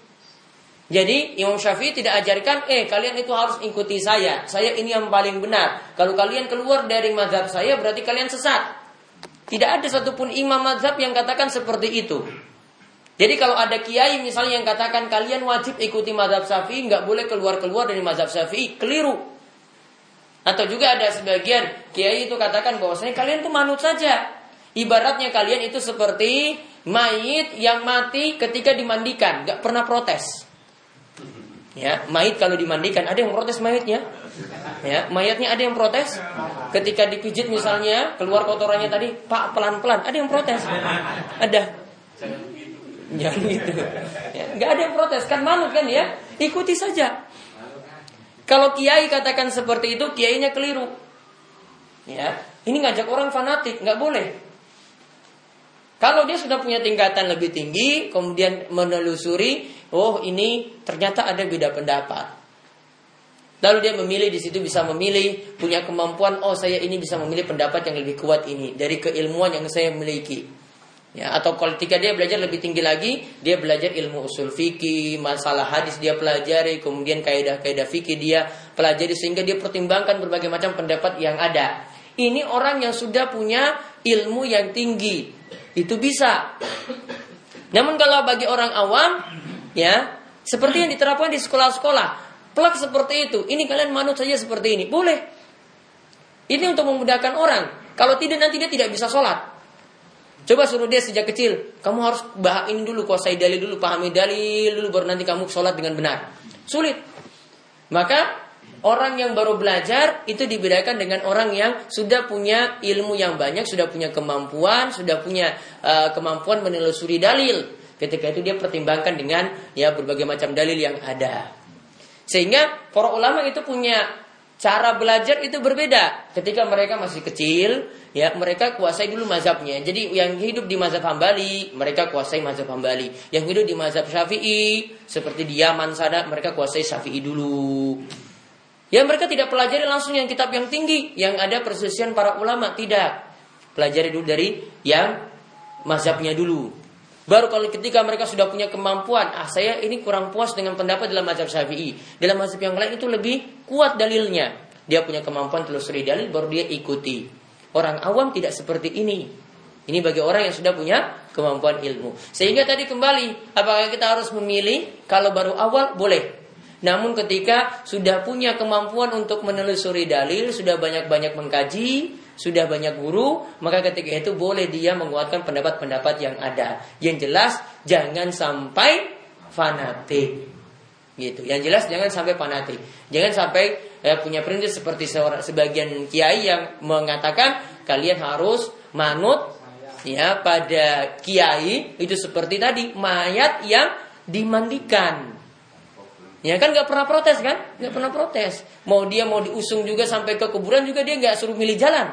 Jadi Imam Syafi'i tidak ajarkan, eh kalian itu harus ikuti saya. Saya ini yang paling benar. Kalau kalian keluar dari mazhab saya berarti kalian sesat. Tidak ada satupun imam mazhab yang katakan seperti itu. Jadi kalau ada kiai misalnya yang katakan kalian wajib ikuti mazhab Syafi'i, nggak boleh keluar-keluar dari mazhab Syafi'i, keliru. Atau juga ada sebagian kiai itu katakan bahwasanya kalian tuh manut saja. Ibaratnya kalian itu seperti mayit yang mati ketika dimandikan, nggak pernah protes. Ya, mayit kalau dimandikan ada yang protes mayitnya. Ya, mayatnya ada yang protes. Ketika dipijit misalnya keluar kotorannya tadi, Pak pelan-pelan, ada yang protes. Ada. Jangan gitu. Ya, nggak ada yang protes kan manut kan ya? Ikuti saja. Kalau kiai katakan seperti itu, kiainya keliru. Ya, ini ngajak orang fanatik, nggak boleh. Kalau dia sudah punya tingkatan lebih tinggi, kemudian menelusuri, oh ini ternyata ada beda pendapat. Lalu dia memilih di situ bisa memilih, punya kemampuan, oh saya ini bisa memilih pendapat yang lebih kuat ini dari keilmuan yang saya miliki. Ya, atau kalau ketika dia belajar lebih tinggi lagi, dia belajar ilmu usul fikih, masalah hadis dia pelajari, kemudian kaidah-kaidah fikih dia pelajari sehingga dia pertimbangkan berbagai macam pendapat yang ada. Ini orang yang sudah punya ilmu yang tinggi. Itu bisa. Namun kalau bagi orang awam, ya, seperti yang diterapkan di sekolah-sekolah, plak seperti itu. Ini kalian manut saja seperti ini. Boleh. Ini untuk memudahkan orang. Kalau tidak nanti dia tidak bisa sholat. Coba suruh dia sejak kecil, kamu harus bahas ini dulu, kuasai dalil dulu, pahami dalil dulu, baru nanti kamu sholat dengan benar. Sulit. Maka orang yang baru belajar itu dibedakan dengan orang yang sudah punya ilmu yang banyak, sudah punya kemampuan, sudah punya uh, kemampuan menelusuri dalil. Ketika itu dia pertimbangkan dengan ya berbagai macam dalil yang ada. Sehingga para ulama itu punya cara belajar itu berbeda. Ketika mereka masih kecil, ya mereka kuasai dulu mazhabnya. Jadi yang hidup di mazhab Hambali, mereka kuasai mazhab Hambali. Yang hidup di mazhab Syafi'i, seperti di Yaman mereka kuasai Syafi'i dulu. Ya mereka tidak pelajari langsung yang kitab yang tinggi, yang ada perselisihan para ulama, tidak. Pelajari dulu dari yang mazhabnya dulu. Baru kalau ketika mereka sudah punya kemampuan, ah saya ini kurang puas dengan pendapat dalam mazhab Syafi'i. Dalam mazhab yang lain itu lebih kuat dalilnya. Dia punya kemampuan telusuri dalil baru dia ikuti. Orang awam tidak seperti ini. Ini bagi orang yang sudah punya kemampuan ilmu. Sehingga tadi kembali, apakah kita harus memilih? Kalau baru awal boleh. Namun ketika sudah punya kemampuan untuk menelusuri dalil, sudah banyak-banyak mengkaji, sudah banyak guru, maka ketika itu boleh dia menguatkan pendapat-pendapat yang ada. Yang jelas jangan sampai fanatik. Gitu. Yang jelas jangan sampai fanatik. Jangan sampai ya, punya prinsip seperti seorang sebagian kiai yang mengatakan kalian harus manut ya pada kiai itu seperti tadi mayat yang dimandikan. Ya kan nggak pernah protes kan? Nggak pernah protes. Mau dia mau diusung juga sampai ke kuburan juga dia nggak suruh milih jalan.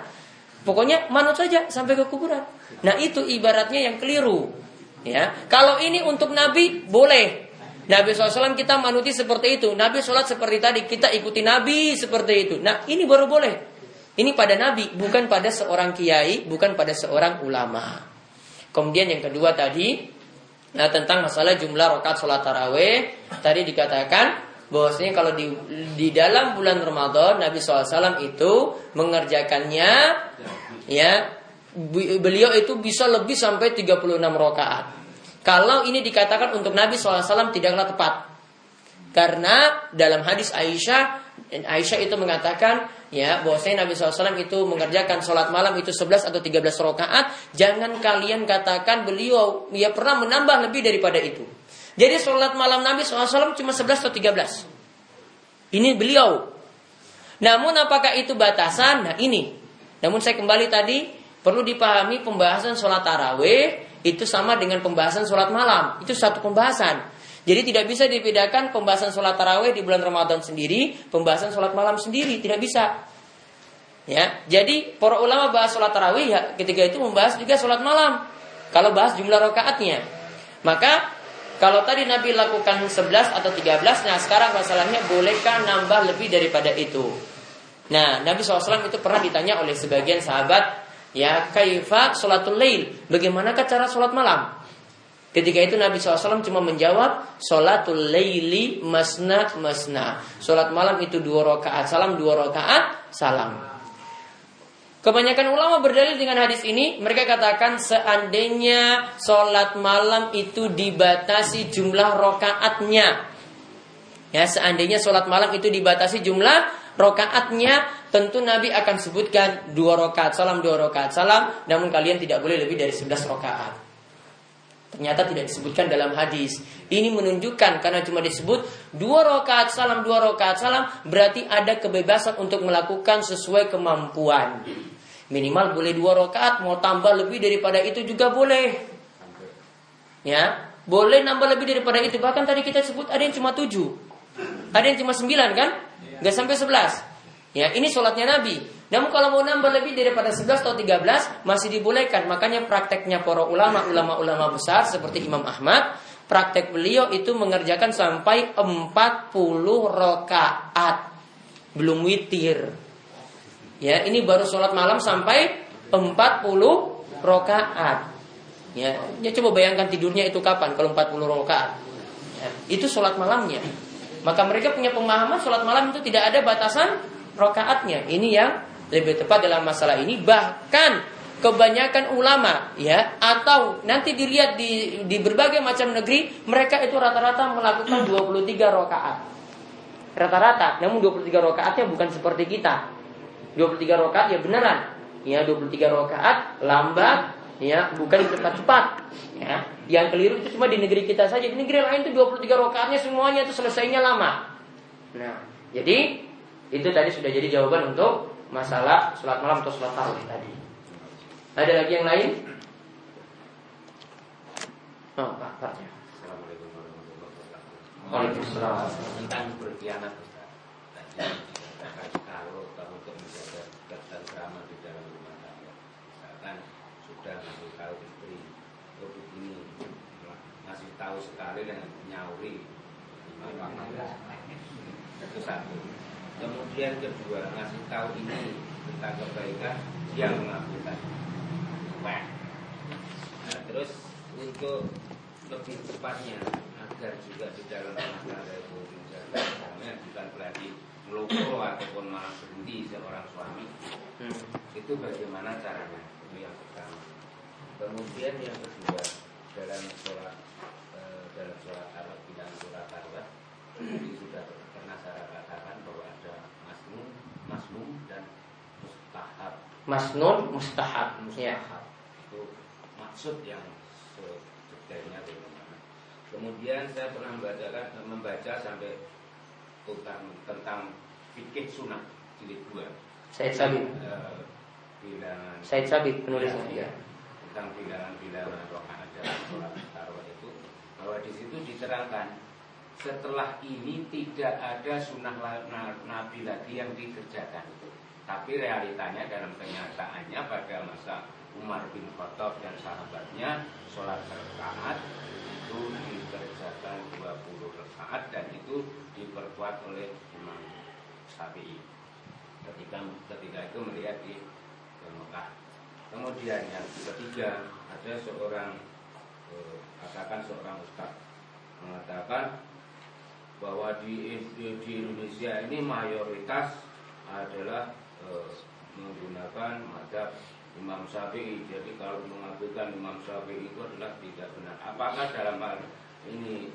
Pokoknya manut saja sampai ke kuburan. Nah itu ibaratnya yang keliru. Ya, kalau ini untuk Nabi boleh. Nabi SAW kita manuti seperti itu. Nabi sholat seperti tadi kita ikuti Nabi seperti itu. Nah ini baru boleh. Ini pada Nabi bukan pada seorang kiai, bukan pada seorang ulama. Kemudian yang kedua tadi Nah tentang masalah jumlah rokat sholat taraweh tadi dikatakan bahwasanya kalau di di dalam bulan Ramadan Nabi SAW itu mengerjakannya ya beliau itu bisa lebih sampai 36 rokaat. Kalau ini dikatakan untuk Nabi SAW tidaklah tepat. Karena dalam hadis Aisyah Aisyah itu mengatakan ya bahwasanya Nabi SAW itu mengerjakan sholat malam itu 11 atau 13 rakaat. Jangan kalian katakan beliau ya pernah menambah lebih daripada itu. Jadi sholat malam Nabi SAW cuma 11 atau 13 ini beliau. Namun apakah itu batasan? Nah ini. Namun saya kembali tadi perlu dipahami pembahasan sholat taraweh itu sama dengan pembahasan sholat malam. Itu satu pembahasan jadi tidak bisa dibedakan pembahasan sholat taraweh di bulan Ramadan sendiri, pembahasan sholat malam sendiri, tidak bisa. Ya, jadi para ulama bahas sholat tarawih ya ketika itu membahas juga sholat malam. Kalau bahas jumlah rakaatnya, maka kalau tadi Nabi lakukan 11 atau 13, nah sekarang masalahnya bolehkah nambah lebih daripada itu? Nah, Nabi SAW itu pernah ditanya oleh sebagian sahabat, ya kaifa sholatul lail, bagaimanakah cara sholat malam? Ketika itu Nabi SAW cuma menjawab Sholatul layli masna masna. Sholat malam itu dua rakaat Salam dua rakaat Salam. Kebanyakan ulama berdalil dengan hadis ini Mereka katakan seandainya Sholat malam itu dibatasi jumlah rakaatnya. Ya seandainya sholat malam itu dibatasi jumlah rokaatnya Tentu Nabi akan sebutkan dua rokaat salam dua rokaat salam. Namun kalian tidak boleh lebih dari sebelas rokaat Ternyata tidak disebutkan dalam hadis. Ini menunjukkan karena cuma disebut dua rakaat salam, dua rakaat salam berarti ada kebebasan untuk melakukan sesuai kemampuan. Minimal boleh dua rakaat, mau tambah lebih daripada itu juga boleh. Ya, boleh nambah lebih daripada itu. Bahkan tadi kita sebut ada yang cuma tujuh, ada yang cuma sembilan kan? Gak sampai sebelas. Ya, ini sholatnya Nabi. Namun kalau mau nambah lebih daripada 11 atau 13 masih dibolehkan. Makanya prakteknya para ulama, ulama-ulama besar seperti Imam Ahmad, praktek beliau itu mengerjakan sampai 40 rakaat. Belum witir. Ya, ini baru sholat malam sampai 40 rakaat. Ya, ya coba bayangkan tidurnya itu kapan kalau 40 rakaat. Ya, itu sholat malamnya. Maka mereka punya pemahaman sholat malam itu tidak ada batasan rakaatnya. Ini yang lebih tepat dalam masalah ini. Bahkan kebanyakan ulama ya atau nanti dilihat di di berbagai macam negeri mereka itu rata-rata melakukan 23 rakaat. Rata-rata, namun 23 rakaatnya bukan seperti kita. 23 rakaat ya beneran. Ya 23 rakaat lambat ya bukan cepat-cepat ya yang keliru itu cuma di negeri kita saja di negeri lain itu 23 rakaatnya semuanya itu selesainya lama nah jadi itu tadi sudah jadi jawaban untuk masalah sholat malam atau sholat tarawih tadi ada lagi yang lain oh pak pak ya. Assalamualaikum warahmatullahi wabarakatuh. Waalaikumsalam. Tentang berkhianat kalau kamu untuk menjaga ketentraman di dalam rumah tangga, misalkan sudah ngasih tahu istri, oh begini, ngasih tahu sekali dan nyauri itu satu. Kemudian kedua ngasih tahu ini tentang kebaikan dia mengakukan. Wah. Nah, terus untuk lebih cepatnya agar juga di dalam rumah tangga itu misalnya bukan berarti melukro ataupun malah berhenti seorang suami Hmm. itu bagaimana caranya itu yang pertama kemudian yang kedua dalam sholat eh, dalam sholat tarawih bilang sholat tarawih ini sudah pernah saya katakan bahwa masnun dan mustahab. Masnun mustahab. Ya. Itu maksud yang sedetailnya bagaimana. Kemudian saya pernah membacakan membaca sampai tentang tentang fikih sunnah jilid dua. Said Sabit. Eh, bilangan Said Sabit penulisnya ya. Tentang bilangan-bilangan rokaat dalam sholat tarawih itu. Bahwa di situ diterangkan setelah ini tidak ada sunnah Nabi lagi yang dikerjakan tapi realitanya dalam kenyataannya pada masa Umar bin Khattab dan sahabatnya sholat rakaat itu dikerjakan 20 rakaat dan itu diperkuat oleh Imam Syafi'i ketika ketika itu melihat di Mekah. Kemudian yang ketiga ada seorang eh, katakan seorang ustaz mengatakan bahwa di, di, Indonesia ini mayoritas adalah eh, menggunakan madhab Imam Syafi'i. Jadi kalau mengakukan Imam Syafi'i itu adalah tidak benar. Apakah dalam hal ini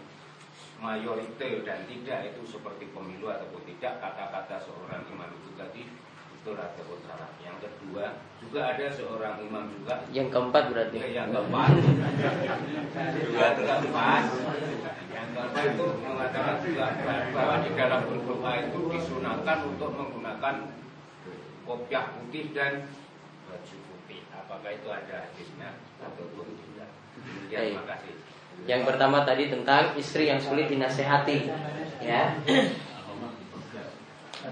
mayoritas dan tidak itu seperti pemilu ataupun tidak kata-kata seorang imam itu tadi salah. Yang kedua juga ada seorang imam juga. Yang keempat berarti? Ya, yang keempat. Juga keempat. Yang keempat itu mengatakan juga bahwa di dalam berdoa itu disunahkan untuk menggunakan kopiah putih dan baju putih. Apakah itu ada hadisnya? Ataupun tidak. Ya, terima kasih. Yang pertama tadi tentang istri yang sulit dinasehati, ya.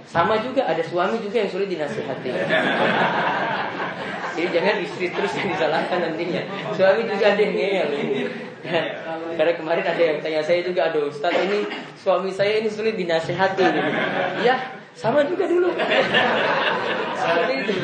Sama juga ada suami juga yang sulit dinasehati. Jadi jangan istri terus yang disalahkan nantinya. Suami juga ada yang ngeyel. Ya. Karena kemarin ada yang tanya saya juga, aduh Ustaz ini suami saya ini sulit dinasehati. Ya, sama juga dulu. Seperti itu.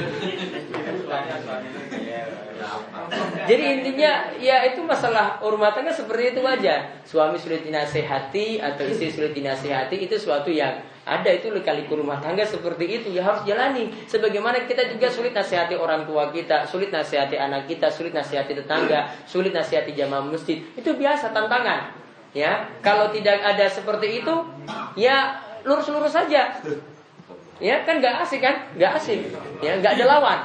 Jadi intinya ya itu masalah rumah seperti itu aja. Suami sulit dinasehati atau istri sulit dinasehati itu suatu yang ada itu kali rumah tangga seperti itu ya harus jalani. Sebagaimana kita juga sulit nasihati orang tua kita, sulit nasihati anak kita, sulit nasihati tetangga, sulit nasihati jamaah masjid. Itu biasa tantangan. Ya, kalau tidak ada seperti itu, ya lurus-lurus saja. Ya kan nggak asik kan? Nggak asik. Ya nggak ada lawan.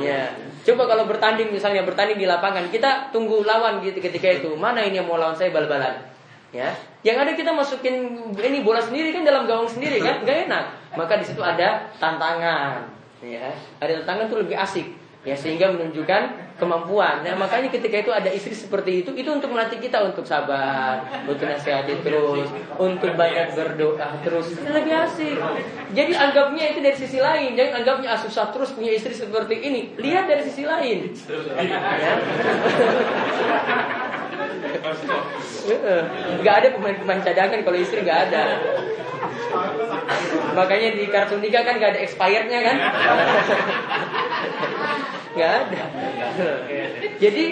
Ya coba kalau bertanding misalnya bertanding di lapangan kita tunggu lawan gitu ketika itu mana ini yang mau lawan saya bal-balan. Ya yang ada kita masukin ini bola sendiri kan dalam gawang sendiri kan nggak enak. Maka di situ ada tantangan. Ya ada tantangan tuh lebih asik. Ya sehingga menunjukkan kemampuan. Nah makanya ketika itu ada istri seperti itu, itu untuk melatih kita untuk sabar, untuk nasihati terus, untuk banyak berdoa terus. Itu lebih asik. Jadi anggapnya itu dari sisi lain, jangan anggapnya ah, susah terus punya istri seperti ini. Lihat dari sisi lain. Ya. Gak ada pemain-pemain cadangan kalau istri gak ada. Makanya di kartu nikah kan gak ada expirednya kan? Gak ada. Jadi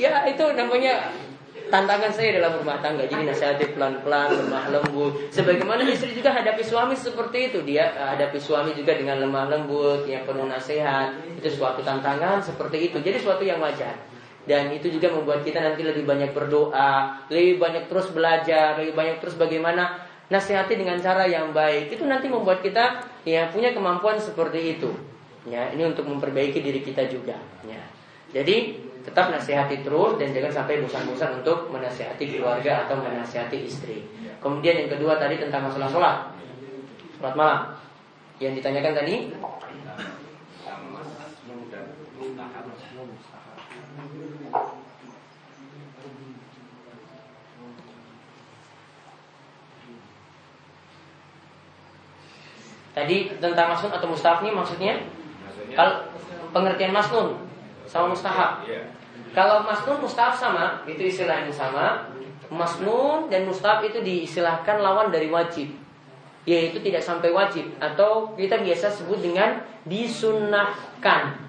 ya itu namanya tantangan saya dalam rumah tangga. Jadi nasihati pelan-pelan, lemah lembut. Sebagaimana istri juga hadapi suami seperti itu. Dia eh, hadapi suami juga dengan lemah lembut, yang penuh nasihat. Itu suatu tantangan seperti itu. Jadi suatu yang wajar. Dan itu juga membuat kita nanti lebih banyak berdoa, lebih banyak terus belajar, lebih banyak terus bagaimana nasihati dengan cara yang baik. Itu nanti membuat kita ya punya kemampuan seperti itu. Ya, ini untuk memperbaiki diri kita juga. Ya. Jadi tetap nasihati terus dan jangan sampai bosan-bosan untuk menasihati keluarga atau menasihati istri. Kemudian yang kedua tadi tentang masalah sholat. Sholat malam. Yang ditanyakan tadi Tadi tentang masnun atau mustahab nih maksudnya? Kalau pengertian masnun sama mustahab. Iya. Kalau masnun mustahab sama, itu istilahnya sama. Masnun dan mustahab itu diistilahkan lawan dari wajib. Yaitu tidak sampai wajib atau kita biasa sebut dengan disunnahkan.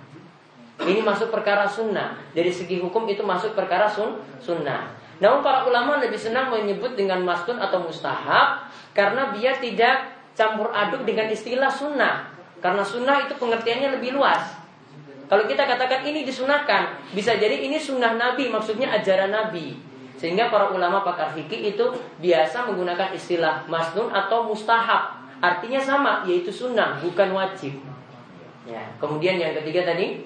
Ini masuk perkara sunnah. Dari segi hukum itu masuk perkara sun sunnah. Namun para ulama lebih senang menyebut dengan masnun atau mustahab karena dia tidak campur aduk dengan istilah sunnah. Karena sunnah itu pengertiannya lebih luas. Kalau kita katakan ini disunahkan, bisa jadi ini sunnah Nabi, maksudnya ajaran Nabi. Sehingga para ulama pakar fikih itu biasa menggunakan istilah masnun atau mustahab. Artinya sama, yaitu sunnah, bukan wajib. Ya. Kemudian yang ketiga tadi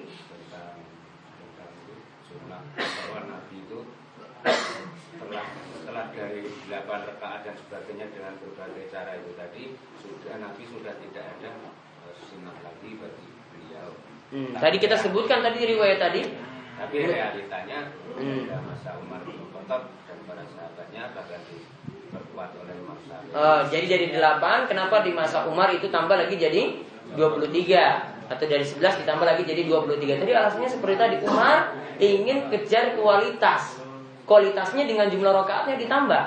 setelah dari 8 rakaat dan sebagainya dengan berbagai cara itu tadi sudah Nabi sudah tidak ada eh, sunnah lagi bagi beliau Hmm, tadi kita sebutkan tadi riwayat tadi. Tapi realitanya hmm. masa Umar bin Khattab dan para sahabatnya bahkan diperkuat oleh masa. Oh, jadi jadi 8, kenapa di masa Umar itu tambah lagi jadi 23 atau dari 11 ditambah lagi jadi 23. Tadi alasannya seperti tadi Umar ingin kejar kualitas. Kualitasnya dengan jumlah rokaatnya ditambah.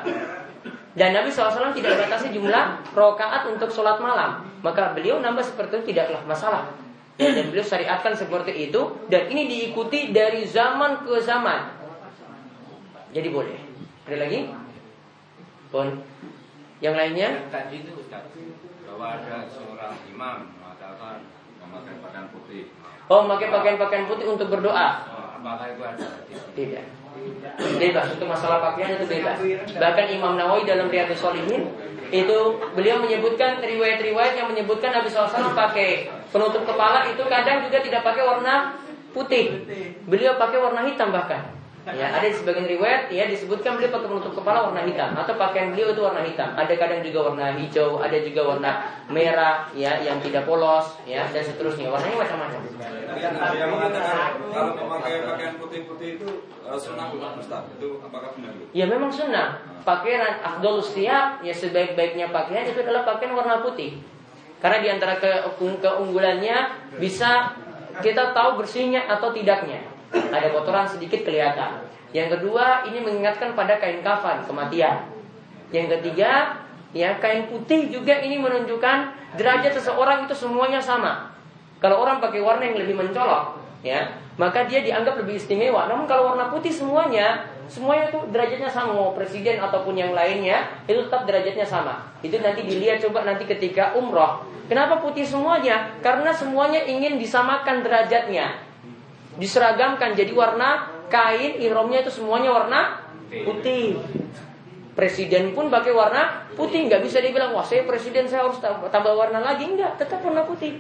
Dan Nabi SAW tidak batasi jumlah rokaat untuk sholat malam. Maka beliau nambah seperti itu tidaklah masalah. Dan beliau syariatkan seperti itu dan ini diikuti dari zaman ke zaman. Jadi boleh. Ada lagi? Pun. Yang lainnya? Tadi itu Ustaz, bahwa ada seorang imam mengatakan memakai pakaian putih. Oh, memakai pakaian-pakaian putih untuk berdoa. Oh, apakah itu ada? Tidak. Bebas untuk masalah pakaian itu bebas. Bahkan Imam Nawawi dalam Riyadhus Shalihin itu beliau menyebutkan riwayat-riwayat yang menyebutkan Nabi SAW pakai penutup kepala itu kadang juga tidak pakai warna putih. Beliau pakai warna hitam bahkan. Ya, ada di sebagian riwayat ya disebutkan beliau pakai penutup kepala warna hitam atau pakaian beliau itu warna hitam. Ada kadang juga warna hijau, ada juga warna merah ya yang tidak polos ya dan seterusnya. Warnanya macam-macam. Yang mengatakan kalau memakai pakaian putih-putih itu uh, sunnah Ustaz, itu apakah benar? Ya memang sunnah. Pakaian Abdul siap ya sebaik-baiknya pakaian itu adalah pakaian warna putih. Karena di antara keunggulannya bisa kita tahu bersihnya atau tidaknya. Ada kotoran sedikit kelihatan. Yang kedua, ini mengingatkan pada kain kafan, kematian. Yang ketiga, ya kain putih juga ini menunjukkan derajat seseorang itu semuanya sama. Kalau orang pakai warna yang lebih mencolok, ya, maka dia dianggap lebih istimewa. Namun kalau warna putih semuanya, semuanya itu derajatnya sama mau presiden ataupun yang lainnya, itu tetap derajatnya sama. Itu nanti dilihat coba nanti ketika umroh. Kenapa putih semuanya? Karena semuanya ingin disamakan derajatnya diseragamkan jadi warna kain ihramnya itu semuanya warna putih. Presiden pun pakai warna putih, nggak bisa dibilang wah saya presiden saya harus tambah warna lagi, enggak, tetap warna putih.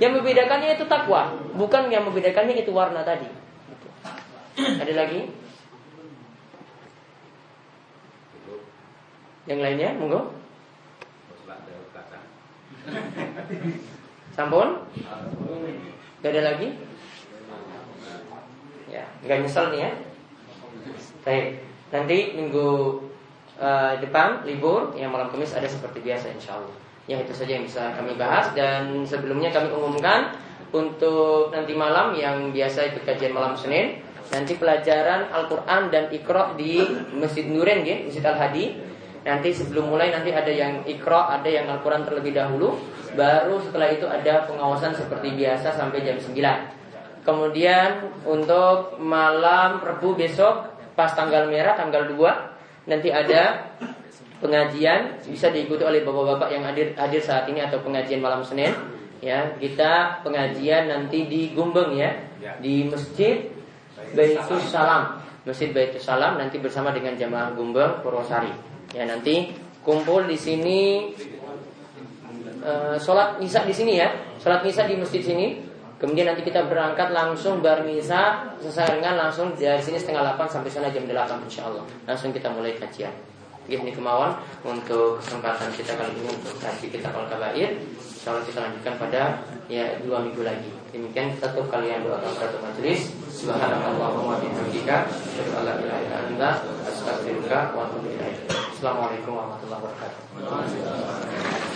Yang membedakannya itu takwa, bukan yang membedakannya itu warna tadi. Ada lagi? Yang lainnya, monggo. Sampun? Gak ada lagi? Ya, nggak nyesel nih ya. Baik, nanti minggu uh, depan libur, yang malam Kamis ada seperti biasa insya Allah. Ya itu saja yang bisa kami bahas dan sebelumnya kami umumkan untuk nanti malam yang biasa ikut kajian malam Senin nanti pelajaran Al-Quran dan Iqra di Masjid Nuren ya, Masjid Al-Hadi Nanti sebelum mulai nanti ada yang Iqra, ada yang Al-Quran terlebih dahulu Baru setelah itu ada pengawasan seperti biasa sampai jam 9 Kemudian untuk malam Rebu besok pas tanggal merah tanggal 2 nanti ada pengajian bisa diikuti oleh bapak-bapak yang hadir hadir saat ini atau pengajian malam Senin. Ya kita pengajian nanti di Gumbeng ya di Masjid Baitul Salam. Masjid Baitul Salam nanti bersama dengan jamaah Gumbeng Purwosari. Ya nanti kumpul di sini uh, sholat nisa di sini ya sholat nisa di masjid sini Kemudian nanti kita berangkat langsung bermisa selesai dengan langsung dari sini setengah 8 sampai sana jam 8 insya Allah. Langsung kita mulai kajian. Ini kemauan untuk kesempatan kita kali ini untuk kaji kita kalau kabair. Insya Allah kita lanjutkan pada ya dua minggu lagi. Demikian kita tutup kalian doa satu majelis. Subhanallahumma bihamdika. Assalamualaikum warahmatullahi wabarakatuh.